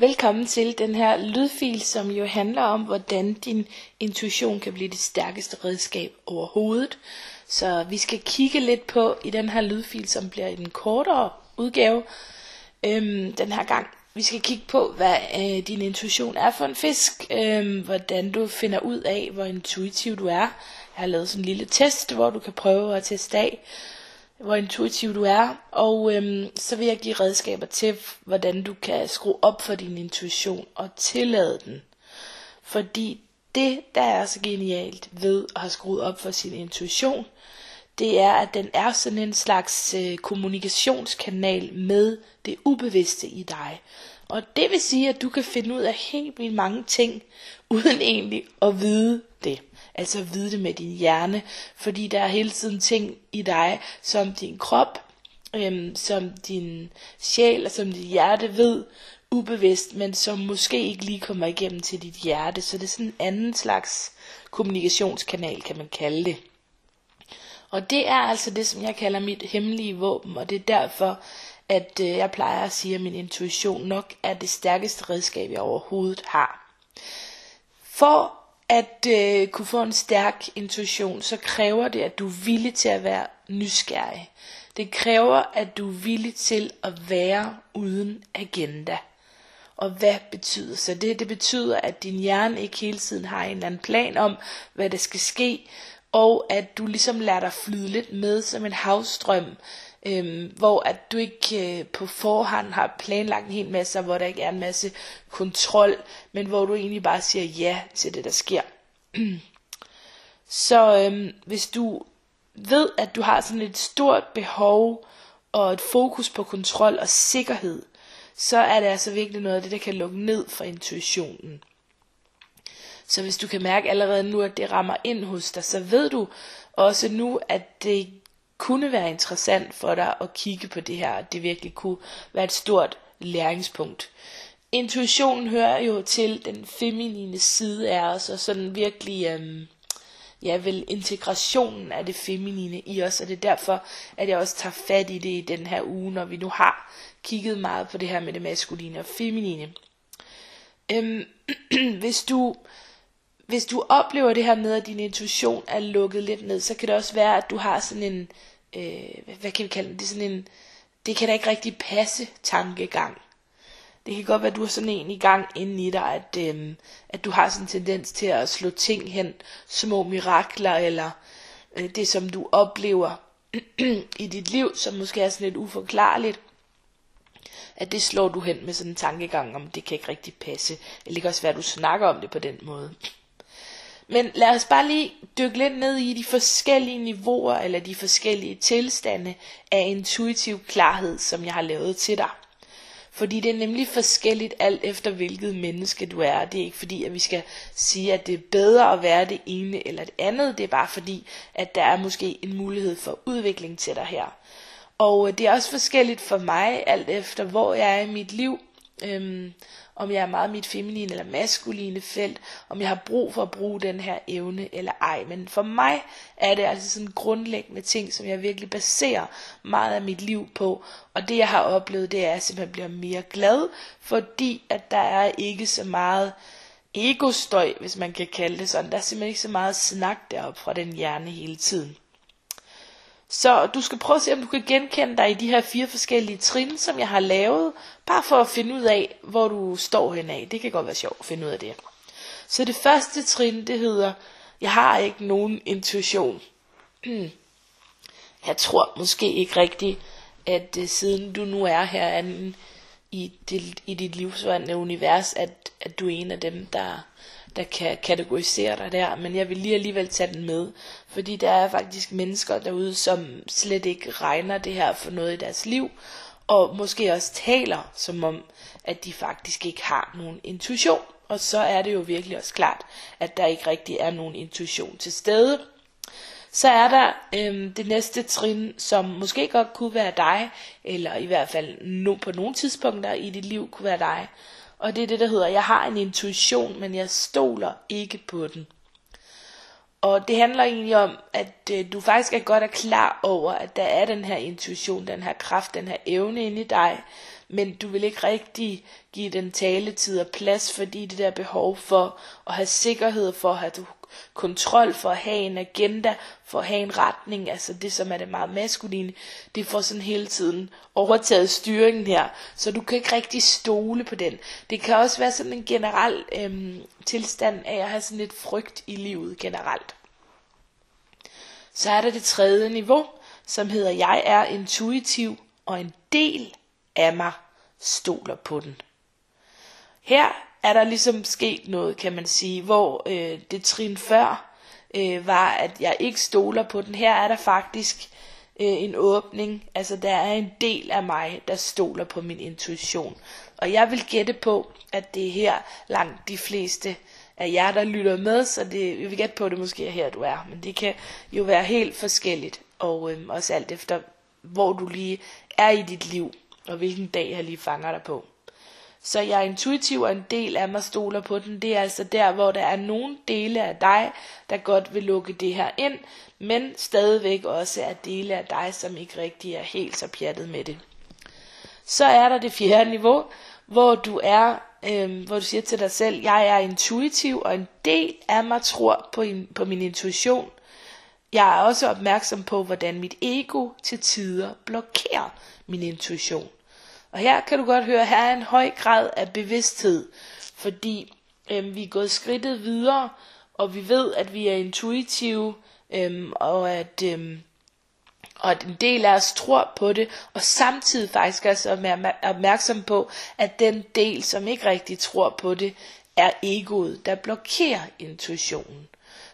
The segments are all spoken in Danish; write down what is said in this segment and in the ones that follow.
Velkommen til den her lydfil, som jo handler om, hvordan din intuition kan blive det stærkeste redskab overhovedet. Så vi skal kigge lidt på i den her lydfil, som bliver i kortere udgave øhm, den her gang. Vi skal kigge på, hvad øh, din intuition er for en fisk, øhm, hvordan du finder ud af, hvor intuitiv du er. Jeg har lavet sådan en lille test, hvor du kan prøve at teste af, hvor intuitiv du er, og øhm, så vil jeg give redskaber til, hvordan du kan skrue op for din intuition og tillade den. Fordi det, der er så genialt ved at have skruet op for sin intuition, det er, at den er sådan en slags øh, kommunikationskanal med det ubevidste i dig. Og det vil sige, at du kan finde ud af helt vildt mange ting, uden egentlig at vide det. Altså vide det med din hjerne, fordi der er hele tiden ting i dig, som din krop, øhm, som din sjæl og som dit hjerte ved ubevidst, men som måske ikke lige kommer igennem til dit hjerte. Så det er sådan en anden slags kommunikationskanal, kan man kalde det. Og det er altså det, som jeg kalder mit hemmelige våben, og det er derfor, at øh, jeg plejer at sige, at min intuition nok er det stærkeste redskab, jeg overhovedet har. For at øh, kunne få en stærk intuition, så kræver det, at du er villig til at være nysgerrig. Det kræver, at du er villig til at være uden agenda. Og hvad betyder så det? Det betyder, at din hjerne ikke hele tiden har en eller anden plan om, hvad der skal ske, og at du ligesom lader dig flyde lidt med som en havstrøm, øhm, hvor at du ikke øh, på forhånd har planlagt en hel masse, hvor der ikke er en masse kontrol, men hvor du egentlig bare siger ja til det, der sker. Så øhm, hvis du ved, at du har sådan et stort behov og et fokus på kontrol og sikkerhed, så er det altså virkelig noget af det, der kan lukke ned for intuitionen. Så hvis du kan mærke allerede nu, at det rammer ind hos dig, så ved du også nu, at det kunne være interessant for dig at kigge på det her, det virkelig kunne være et stort læringspunkt. Intuitionen hører jo til den feminine side af os, og sådan virkelig, øhm, ja vel, integrationen af det feminine i os, og det er derfor, at jeg også tager fat i det i den her uge, når vi nu har kigget meget på det her med det maskuline og feminine. Øhm, hvis du hvis du oplever det her med, at din intuition er lukket lidt ned, så kan det også være, at du har sådan en, øh, hvad kan vi kalde det, det er sådan en, det kan da ikke rigtig passe tankegang. Det kan godt være, at du har sådan en i gang inde i dig, at, øh, at du har sådan en tendens til at slå ting hen, små mirakler, eller øh, det som du oplever i dit liv, som måske er sådan lidt uforklarligt, at det slår du hen med sådan en tankegang om, det kan ikke rigtig passe. Eller det kan også være, at du snakker om det på den måde. Men lad os bare lige dykke lidt ned i de forskellige niveauer eller de forskellige tilstande af intuitiv klarhed, som jeg har lavet til dig. Fordi det er nemlig forskelligt alt efter hvilket menneske du er. Det er ikke fordi, at vi skal sige, at det er bedre at være det ene eller det andet. Det er bare fordi, at der er måske en mulighed for udvikling til dig her. Og øh, det er også forskelligt for mig, alt efter hvor jeg er i mit liv. Øhm, om jeg er meget mit feminine eller maskuline felt, om jeg har brug for at bruge den her evne eller ej. Men for mig er det altså sådan grundlæggende ting, som jeg virkelig baserer meget af mit liv på. Og det jeg har oplevet, det er, at jeg simpelthen bliver mere glad, fordi at der er ikke så meget egostøj, hvis man kan kalde det sådan. Der er simpelthen ikke så meget snak deroppe fra den hjerne hele tiden. Så du skal prøve at se, om du kan genkende dig i de her fire forskellige trin, som jeg har lavet, bare for at finde ud af, hvor du står henad. Det kan godt være sjovt at finde ud af det. Så det første trin, det hedder, jeg har ikke nogen intuition. Jeg tror måske ikke rigtigt, at uh, siden du nu er herinde i, dit, i dit livsvandrende univers, at, at du er en af dem, der der kan kategorisere dig der, men jeg vil lige alligevel tage den med, fordi der er faktisk mennesker derude, som slet ikke regner det her for noget i deres liv, og måske også taler som om, at de faktisk ikke har nogen intuition. Og så er det jo virkelig også klart, at der ikke rigtig er nogen intuition til stede. Så er der øhm, det næste trin, som måske godt kunne være dig, eller i hvert fald no, på nogle tidspunkter i dit liv kunne være dig, og det er det, der hedder, jeg har en intuition, men jeg stoler ikke på den. Og det handler egentlig om, at øh, du faktisk er godt og klar over, at der er den her intuition, den her kraft, den her evne inde i dig, men du vil ikke rigtig give den taletid og plads, fordi det der behov for at have sikkerhed, for at have kontrol, for at have en agenda, for at have en retning, altså det som er det meget maskuline, det får sådan hele tiden overtaget styringen her, så du kan ikke rigtig stole på den. Det kan også være sådan en generel øhm, tilstand af at have sådan lidt frygt i livet generelt. Så er der det tredje niveau, som hedder, jeg er intuitiv, og en del af mig stoler på den. Her er der ligesom sket noget, kan man sige, hvor øh, det trin før øh, var, at jeg ikke stoler på den. Her er der faktisk øh, en åbning, altså der er en del af mig, der stoler på min intuition. Og jeg vil gætte på, at det er her langt de fleste af jer, der lytter med, så det, jeg vil gætte på, at det måske er her, du er. Men det kan jo være helt forskelligt, og øh, også alt efter, hvor du lige er i dit liv, og hvilken dag jeg lige fanger dig på. Så jeg er intuitiv, og en del af mig stoler på den. Det er altså der, hvor der er nogle dele af dig, der godt vil lukke det her ind, men stadigvæk også er dele af dig, som ikke rigtig er helt så pjattet med det. Så er der det fjerde niveau, hvor du er, øh, hvor du siger til dig selv, jeg er intuitiv, og en del af mig tror på, in, på min intuition. Jeg er også opmærksom på, hvordan mit ego til tider blokerer min intuition. Og her kan du godt høre, her er en høj grad af bevidsthed, fordi øh, vi er gået skridtet videre, og vi ved, at vi er intuitive, øh, og at Øh, og at en del af os tror på det, og samtidig faktisk også er opmærksom på, at den del, som ikke rigtig tror på det, er egoet, der blokerer intuitionen.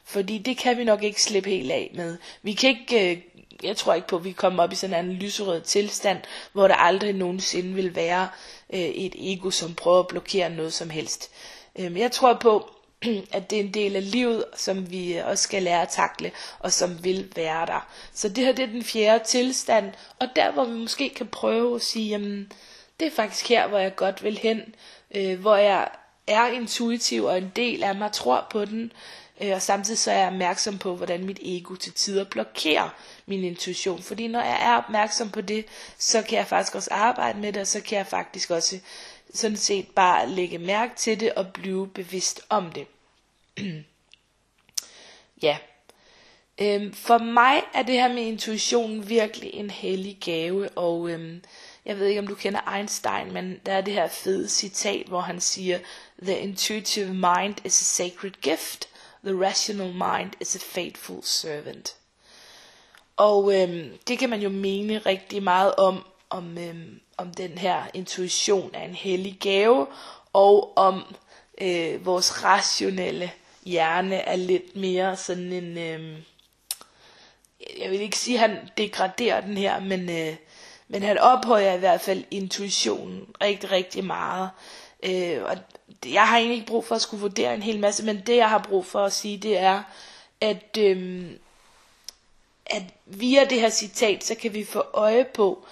Fordi det kan vi nok ikke slippe helt af med. Vi kan ikke øh, jeg tror ikke på, at vi kommer op i sådan en lyserød tilstand, hvor der aldrig nogensinde vil være øh, et ego, som prøver at blokere noget som helst. Øh, jeg tror på, at det er en del af livet, som vi øh, også skal lære at takle, og som vil være der. Så det her det er den fjerde tilstand, og der hvor vi måske kan prøve at sige, jamen, det er faktisk her, hvor jeg godt vil hen, øh, hvor jeg er intuitiv, og en del af mig tror på den, øh, og samtidig så er jeg opmærksom på, hvordan mit ego til tider blokerer min intuition. Fordi når jeg er opmærksom på det, så kan jeg faktisk også arbejde med det, og så kan jeg faktisk også sådan set bare lægge mærke til det og blive bevidst om det. ja. Øhm, for mig er det her med intuition virkelig en hellig gave, og øhm, jeg ved ikke om du kender Einstein, men der er det her fede citat, hvor han siger, The intuitive mind is a sacred gift, the rational mind is a faithful servant. Og øhm, det kan man jo mene rigtig meget om, om, øhm, om den her intuition er en hellig gave, og om øh, vores rationelle hjerne er lidt mere sådan en... Øhm, jeg vil ikke sige, at han degraderer den her, men, øh, men han ophøjer i hvert fald intuitionen rigtig, rigtig meget. Øh, og jeg har egentlig ikke brug for at skulle vurdere en hel masse, men det jeg har brug for at sige, det er, at, øh, at via det her citat, så kan vi få øje på,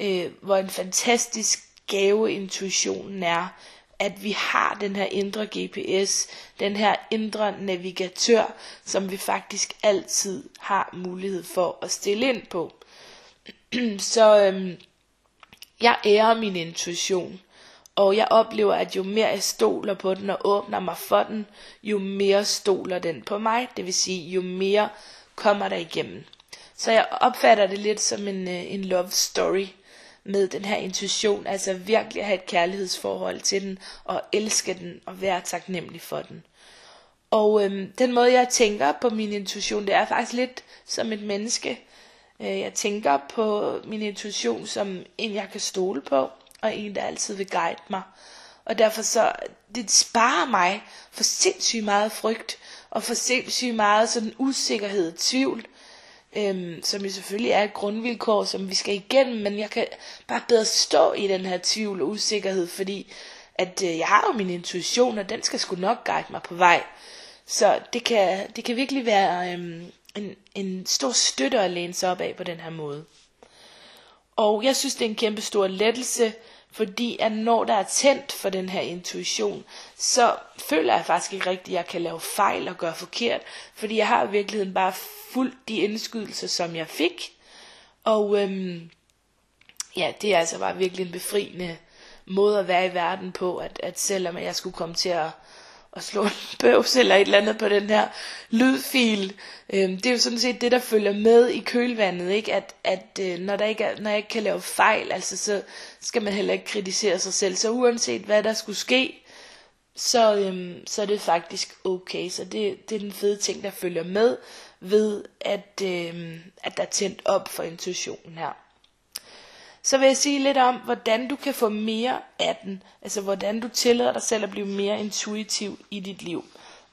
øh, hvor en fantastisk gave intuitionen er, at vi har den her indre GPS, den her indre navigatør, som vi faktisk altid har mulighed for at stille ind på. Så øhm, jeg ærer min intuition, og jeg oplever, at jo mere jeg stoler på den og åbner mig for den, jo mere stoler den på mig, det vil sige, jo mere kommer der igennem. Så jeg opfatter det lidt som en, øh, en love story med den her intuition, altså virkelig at have et kærlighedsforhold til den, og elske den, og være taknemmelig for den. Og øhm, den måde jeg tænker på min intuition, det er faktisk lidt som et menneske. Øh, jeg tænker på min intuition som en, jeg kan stole på, og en, der altid vil guide mig. Og derfor så, det sparer mig for sindssygt meget frygt, og for sindssygt meget sådan usikkerhed, tvivl, øhm, som jo selvfølgelig er et grundvilkår, som vi skal igennem, men jeg kan bare bedre stå i den her tvivl og usikkerhed, fordi at øh, jeg har jo min intuition, og den skal sgu nok guide mig på vej. Så det kan, det kan virkelig være øhm, en, en stor støtte at læne sig op af på den her måde. Og jeg synes, det er en kæmpe stor lettelse, fordi at når der er tændt for den her intuition, så føler jeg faktisk ikke rigtigt, at jeg kan lave fejl og gøre forkert. Fordi jeg har i virkeligheden bare fulgt de indskydelser, som jeg fik. Og øhm, ja, det er altså bare virkelig en befriende måde at være i verden på, at, at selvom jeg skulle komme til at, at slå en bøvs eller et eller andet på den her lydfil, øh, det er jo sådan set det, der følger med i kølvandet, ikke? at, at øh, når, der ikke er, når jeg ikke kan lave fejl, altså, så skal man heller ikke kritisere sig selv. Så uanset hvad der skulle ske, så, øhm, så er det faktisk okay. Så det, det er den fede ting, der følger med ved, at, øhm, at der er tændt op for intuitionen her. Så vil jeg sige lidt om, hvordan du kan få mere af den. Altså hvordan du tillader dig selv at blive mere intuitiv i dit liv.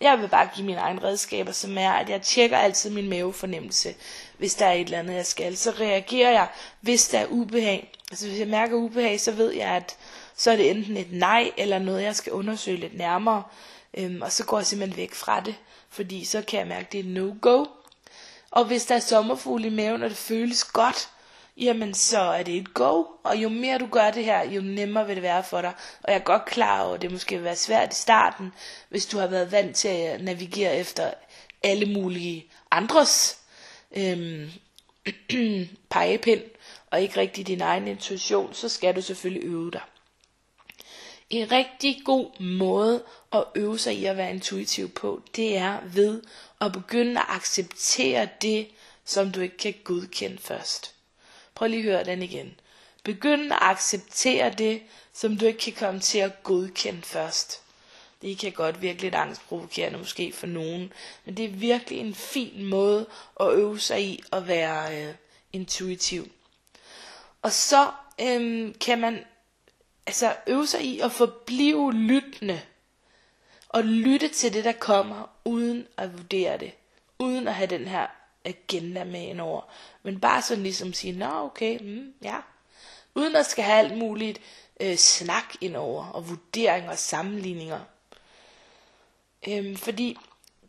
Jeg vil bare give mine egne redskaber, som er, at jeg tjekker altid min mavefornemmelse, hvis der er et eller andet, jeg skal. Så reagerer jeg, hvis der er ubehag. Altså hvis jeg mærker ubehag, så ved jeg, at så er det enten et nej, eller noget, jeg skal undersøge lidt nærmere. Øhm, og så går jeg simpelthen væk fra det, fordi så kan jeg mærke, at det er no-go. Og hvis der er sommerfugle i maven, og det føles godt, jamen så er det et go. Og jo mere du gør det her, jo nemmere vil det være for dig. Og jeg er godt klar over, at det måske vil være svært i starten, hvis du har været vant til at navigere efter alle mulige andres øhm, pegepind, og ikke rigtig din egen intuition, så skal du selvfølgelig øve dig. En rigtig god måde at øve sig i at være intuitiv på, det er ved at begynde at acceptere det, som du ikke kan godkende først. Prøv lige at høre den igen. Begynd at acceptere det, som du ikke kan komme til at godkende først. Det kan godt virke lidt angstprovokerende måske for nogen, men det er virkelig en fin måde at øve sig i at være øh, intuitiv. Og så øhm, kan man altså øve sig i at forblive lyttende. Og lytte til det, der kommer, uden at vurdere det. Uden at have den her agenda med ind over. Men bare sådan ligesom sige, nå okay, mm, ja. Uden at skal have alt muligt øh, snak ind over, og vurderinger og sammenligninger. Øhm, fordi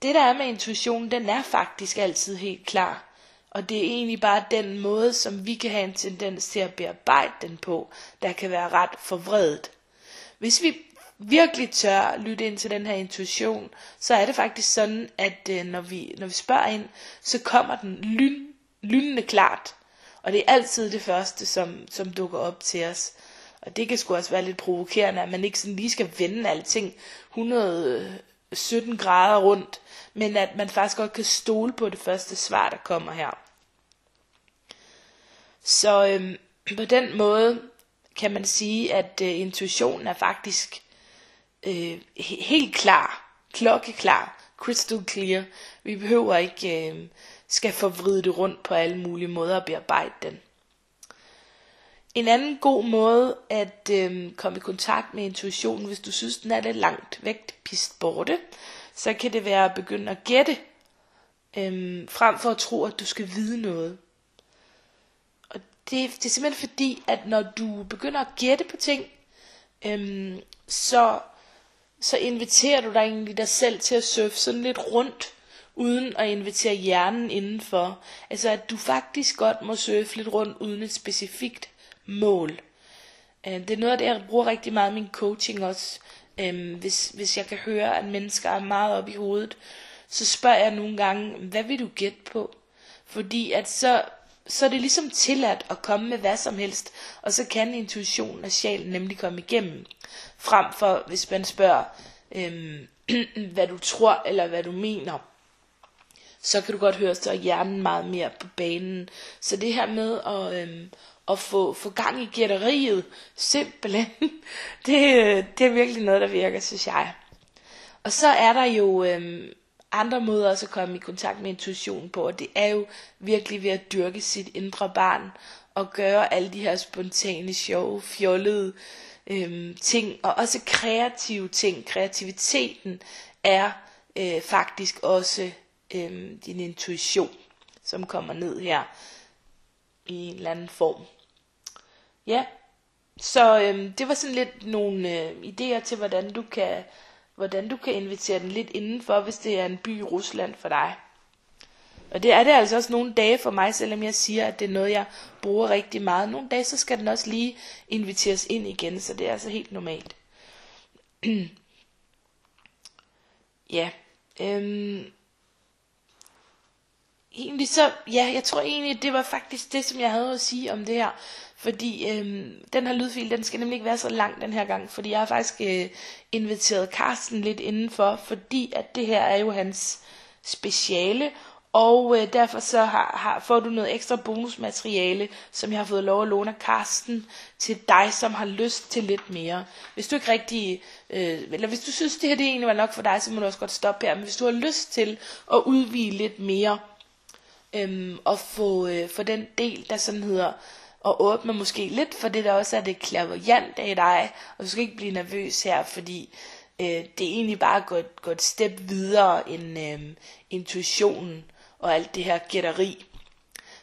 det der er med intuition, den er faktisk altid helt klar. Og det er egentlig bare den måde, som vi kan have en tendens til at bearbejde den på, der kan være ret forvredet. Hvis vi virkelig tør lytte ind til den her intuition, så er det faktisk sådan, at øh, når, vi, når vi spørger ind, så kommer den lyn, lynende klart. Og det er altid det første, som, som dukker op til os. Og det kan sgu også være lidt provokerende, at man ikke sådan lige skal vende alting 117 grader rundt, men at man faktisk godt kan stole på det første svar, der kommer her. Så øhm, på den måde kan man sige, at øh, intuitionen er faktisk øh, helt klar, klokkeklar, crystal clear. Vi behøver ikke øh, skal forvride det rundt på alle mulige måder at bearbejde den. En anden god måde at øh, komme i kontakt med intuitionen, hvis du synes, den er lidt langt væk, pist borte, så kan det være at begynde at gætte, øh, frem for at tro, at du skal vide noget Og det, det er simpelthen fordi, at når du begynder at gætte på ting, øh, så, så inviterer du dig egentlig dig selv til at surfe sådan lidt rundt, uden at invitere hjernen indenfor. Altså at du faktisk godt må surfe lidt rundt uden et specifikt mål. Øh, det er noget af det, jeg bruger rigtig meget i min coaching også. Øh, hvis, hvis jeg kan høre, at mennesker er meget op i hovedet, så spørger jeg nogle gange, hvad vil du gætte på? Fordi at så så er det ligesom tilladt at komme med hvad som helst, og så kan intuitionen og sjælen nemlig komme igennem. Frem for, hvis man spørger, øhm, hvad du tror, eller hvad du mener, så kan du godt høre, så er hjernen meget mere på banen. Så det her med at, øhm, at få, få gang i gætteriet, simpelthen, det, øh, det er virkelig noget, der virker, synes jeg. Og så er der jo øhm, andre måder også at komme i kontakt med intuitionen på, og det er jo virkelig ved at dyrke sit indre barn, og gøre alle de her spontane, sjove, fjollede øhm, ting, og også kreative ting. Kreativiteten er øh, faktisk også øhm, din intuition, som kommer ned her i en eller anden form. Ja, så øhm, det var sådan lidt nogle øh, idéer til, hvordan du kan hvordan du kan invitere den lidt indenfor, hvis det er en by i Rusland for dig. Og det er det altså også nogle dage for mig, selvom jeg siger, at det er noget, jeg bruger rigtig meget. Nogle dage, så skal den også lige inviteres ind igen, så det er altså helt normalt. ja. Øhm, egentlig så, ja, jeg tror egentlig, det var faktisk det, som jeg havde at sige om det her. Fordi øhm, den her lydfil, den skal nemlig ikke være så lang den her gang, fordi jeg har faktisk øh, inviteret Carsten lidt indenfor, fordi at det her er jo hans speciale, og øh, derfor så har, har, får du noget ekstra bonusmateriale, som jeg har fået lov at låne af Karsten, til dig, som har lyst til lidt mere. Hvis du ikke rigtig, øh, eller hvis du synes, det her det egentlig var nok for dig, så må du også godt stoppe her. Men hvis du har lyst til at udvide lidt mere, øhm, og få, øh, få den del, der sådan hedder, og åbne måske lidt for det, der også er det klaverjant af dig, og du skal ikke blive nervøs her, fordi øh, det er egentlig bare at gå, gå et step videre end øh, intuitionen og alt det her gætteri.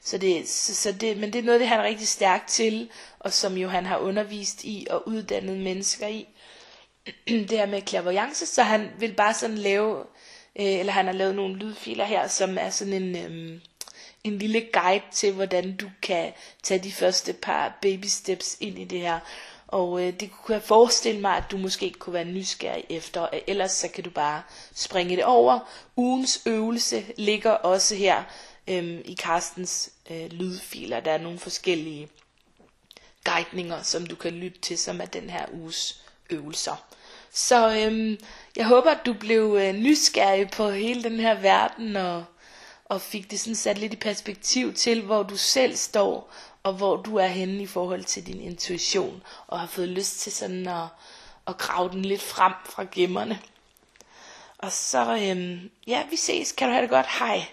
Så det, så, så det, men det er noget, det han er rigtig stærk til, og som jo han har undervist i og uddannet mennesker i. det her med clairvoyance, så han vil bare sådan lave, øh, eller han har lavet nogle lydfiler her, som er sådan en, øh, en lille guide til, hvordan du kan tage de første par baby steps ind i det her. Og øh, det kunne jeg forestille mig, at du måske kunne være nysgerrig efter. Ellers så kan du bare springe det over. Ugens øvelse ligger også her øh, i Carstens øh, lydfiler. Der er nogle forskellige guidninger, som du kan lytte til, som er den her uges øvelser. Så øh, jeg håber, at du blev øh, nysgerrig på hele den her verden, og, og fik det sådan sat lidt i perspektiv til, hvor du selv står, og hvor du er henne i forhold til din intuition, og har fået lyst til sådan at, at grave den lidt frem fra gemmerne. Og så, øhm, ja, vi ses. Kan du have det godt? Hej.